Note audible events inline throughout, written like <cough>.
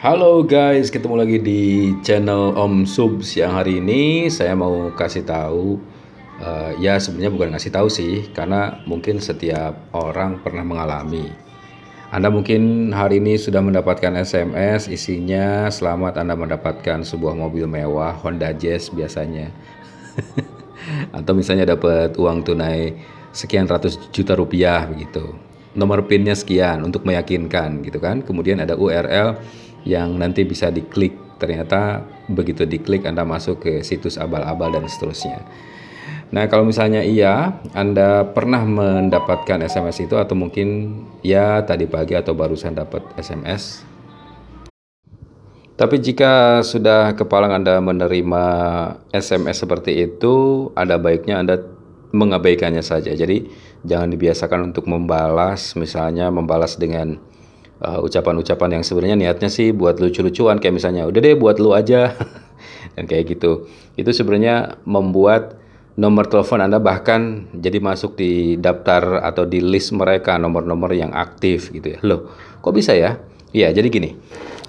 Halo guys, ketemu lagi di channel Om Sub siang hari ini. Saya mau kasih tahu, uh, ya sebenarnya bukan kasih tahu sih, karena mungkin setiap orang pernah mengalami. Anda mungkin hari ini sudah mendapatkan SMS isinya selamat Anda mendapatkan sebuah mobil mewah Honda Jazz biasanya. <laughs> Atau misalnya dapat uang tunai sekian ratus juta rupiah begitu. Nomor pinnya sekian untuk meyakinkan gitu kan. Kemudian ada URL yang nanti bisa diklik. Ternyata begitu diklik Anda masuk ke situs abal-abal dan seterusnya. Nah, kalau misalnya iya, Anda pernah mendapatkan SMS itu atau mungkin ya tadi pagi atau barusan dapat SMS. Tapi jika sudah kepalang Anda menerima SMS seperti itu, ada baiknya Anda mengabaikannya saja. Jadi, jangan dibiasakan untuk membalas, misalnya membalas dengan Uh, ucapan-ucapan uh, yang sebenarnya niatnya sih buat lucu-lucuan kayak misalnya udah deh buat lu aja. <laughs> Dan kayak gitu. Itu sebenarnya membuat nomor telepon Anda bahkan jadi masuk di daftar atau di list mereka nomor-nomor yang aktif gitu ya. Loh kok bisa ya? Iya jadi gini.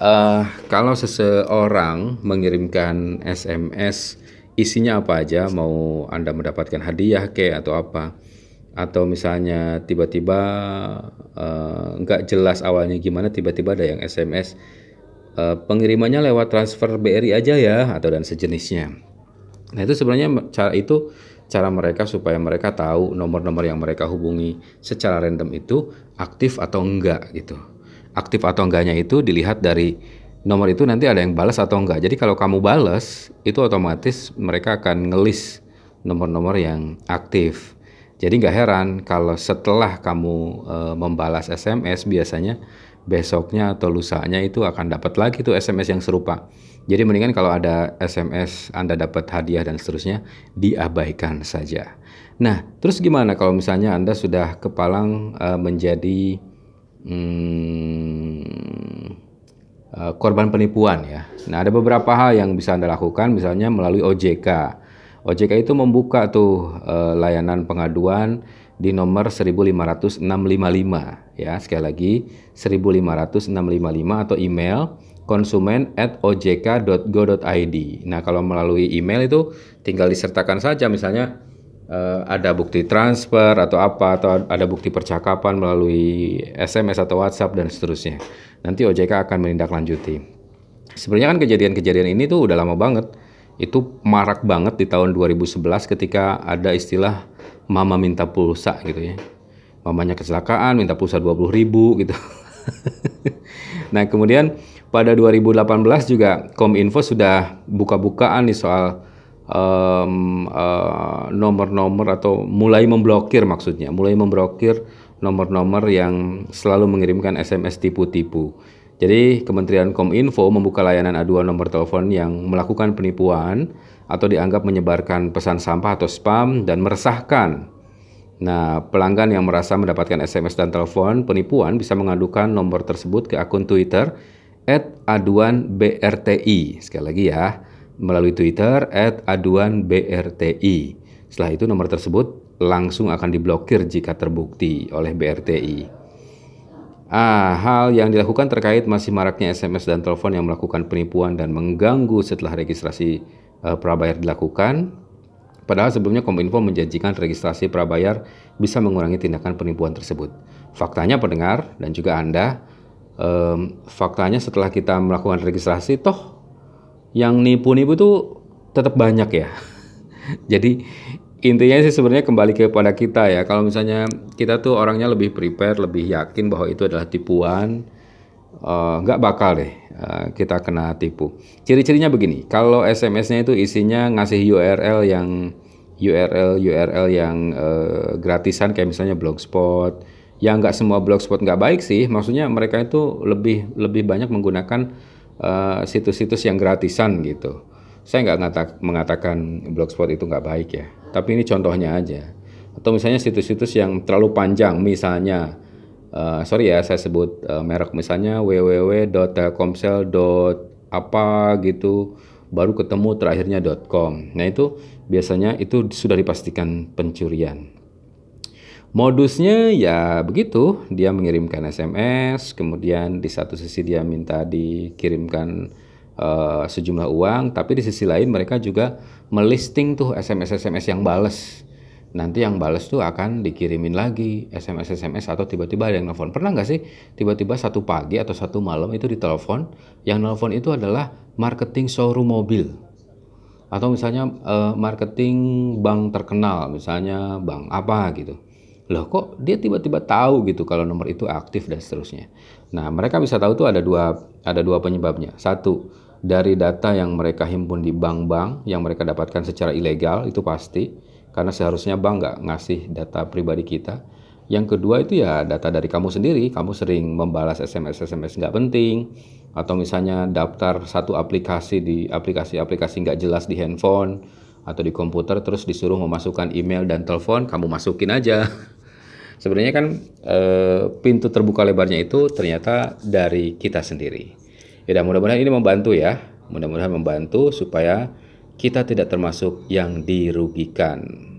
Uh, kalau seseorang mengirimkan SMS isinya apa aja? Mau Anda mendapatkan hadiah kayak atau apa atau misalnya tiba-tiba uh, nggak jelas awalnya gimana tiba-tiba ada yang SMS uh, eh, pengirimannya lewat transfer BRI aja ya atau dan sejenisnya. Nah itu sebenarnya cara itu cara mereka supaya mereka tahu nomor-nomor yang mereka hubungi secara random itu aktif atau enggak gitu. Aktif atau enggaknya itu dilihat dari nomor itu nanti ada yang balas atau enggak. Jadi kalau kamu balas itu otomatis mereka akan ngelis nomor-nomor yang aktif. Jadi nggak heran kalau setelah kamu e, membalas SMS biasanya besoknya atau lusanya itu akan dapat lagi tuh SMS yang serupa. Jadi mendingan kalau ada SMS Anda dapat hadiah dan seterusnya diabaikan saja. Nah, terus gimana kalau misalnya Anda sudah kepalang e, menjadi hmm, e, korban penipuan ya. Nah, ada beberapa hal yang bisa Anda lakukan misalnya melalui OJK. OJK itu membuka tuh uh, layanan pengaduan di nomor 15655 ya. Sekali lagi 15655 atau email konsumen at ojk.go.id nah kalau melalui email itu tinggal disertakan saja misalnya uh, ada bukti transfer atau apa atau ada bukti percakapan melalui SMS atau WhatsApp dan seterusnya. Nanti OJK akan menindaklanjuti. Sebenarnya kan kejadian-kejadian ini tuh udah lama banget itu marak banget di tahun 2011 ketika ada istilah mama minta pulsa gitu ya. Mamanya kecelakaan minta pulsa 20 ribu gitu. <laughs> nah kemudian pada 2018 juga Kominfo sudah buka-bukaan nih soal um, uh, nomor-nomor atau mulai memblokir maksudnya, mulai memblokir nomor-nomor yang selalu mengirimkan SMS tipu-tipu. Jadi Kementerian Kominfo membuka layanan aduan nomor telepon yang melakukan penipuan atau dianggap menyebarkan pesan sampah atau spam dan meresahkan. Nah, pelanggan yang merasa mendapatkan SMS dan telepon penipuan bisa mengadukan nomor tersebut ke akun Twitter @aduan_brti. Sekali lagi ya, melalui Twitter @aduan_brti. Setelah itu nomor tersebut langsung akan diblokir jika terbukti oleh BRTI. Ah, hal yang dilakukan terkait masih maraknya SMS dan telepon yang melakukan penipuan dan mengganggu setelah registrasi uh, prabayar dilakukan. Padahal sebelumnya Kominfo menjanjikan registrasi prabayar bisa mengurangi tindakan penipuan tersebut. Faktanya pendengar dan juga Anda, um, faktanya setelah kita melakukan registrasi, toh yang nipu-nipu itu tetap banyak ya. <laughs> Jadi intinya sih sebenarnya kembali kepada kita ya. Kalau misalnya kita tuh orangnya lebih prepare, lebih yakin bahwa itu adalah tipuan, uh, nggak bakal deh uh, kita kena tipu. Ciri-cirinya begini, kalau SMS-nya itu isinya ngasih URL yang URL URL yang uh, gratisan kayak misalnya blogspot. Yang nggak semua blogspot nggak baik sih, maksudnya mereka itu lebih lebih banyak menggunakan situs-situs uh, yang gratisan gitu. Saya nggak mengatakan blogspot itu nggak baik ya tapi ini contohnya aja. Atau misalnya situs-situs yang terlalu panjang, misalnya, uh, sorry ya saya sebut uh, merek, misalnya www.telkomsel. apa gitu, baru ketemu terakhirnya .com. Nah itu biasanya itu sudah dipastikan pencurian. Modusnya ya begitu, dia mengirimkan SMS, kemudian di satu sisi dia minta dikirimkan uh, sejumlah uang, tapi di sisi lain mereka juga melisting tuh SMS-SMS yang bales. Nanti yang bales tuh akan dikirimin lagi SMS-SMS atau tiba-tiba ada yang nelfon. Pernah nggak sih tiba-tiba satu pagi atau satu malam itu ditelepon, yang nelfon itu adalah marketing showroom mobil atau misalnya uh, marketing bank terkenal, misalnya bank apa gitu loh kok dia tiba-tiba tahu gitu kalau nomor itu aktif dan seterusnya. Nah mereka bisa tahu tuh ada dua ada dua penyebabnya. Satu dari data yang mereka himpun di bank-bank yang mereka dapatkan secara ilegal itu pasti karena seharusnya bank nggak ngasih data pribadi kita. Yang kedua itu ya data dari kamu sendiri, kamu sering membalas SMS-SMS nggak penting, atau misalnya daftar satu aplikasi di aplikasi-aplikasi nggak jelas di handphone, atau di komputer terus disuruh memasukkan email dan telepon, kamu masukin aja. <laughs> Sebenarnya kan e, pintu terbuka lebarnya itu ternyata dari kita sendiri. Ya mudah-mudahan ini membantu ya. Mudah-mudahan membantu supaya kita tidak termasuk yang dirugikan.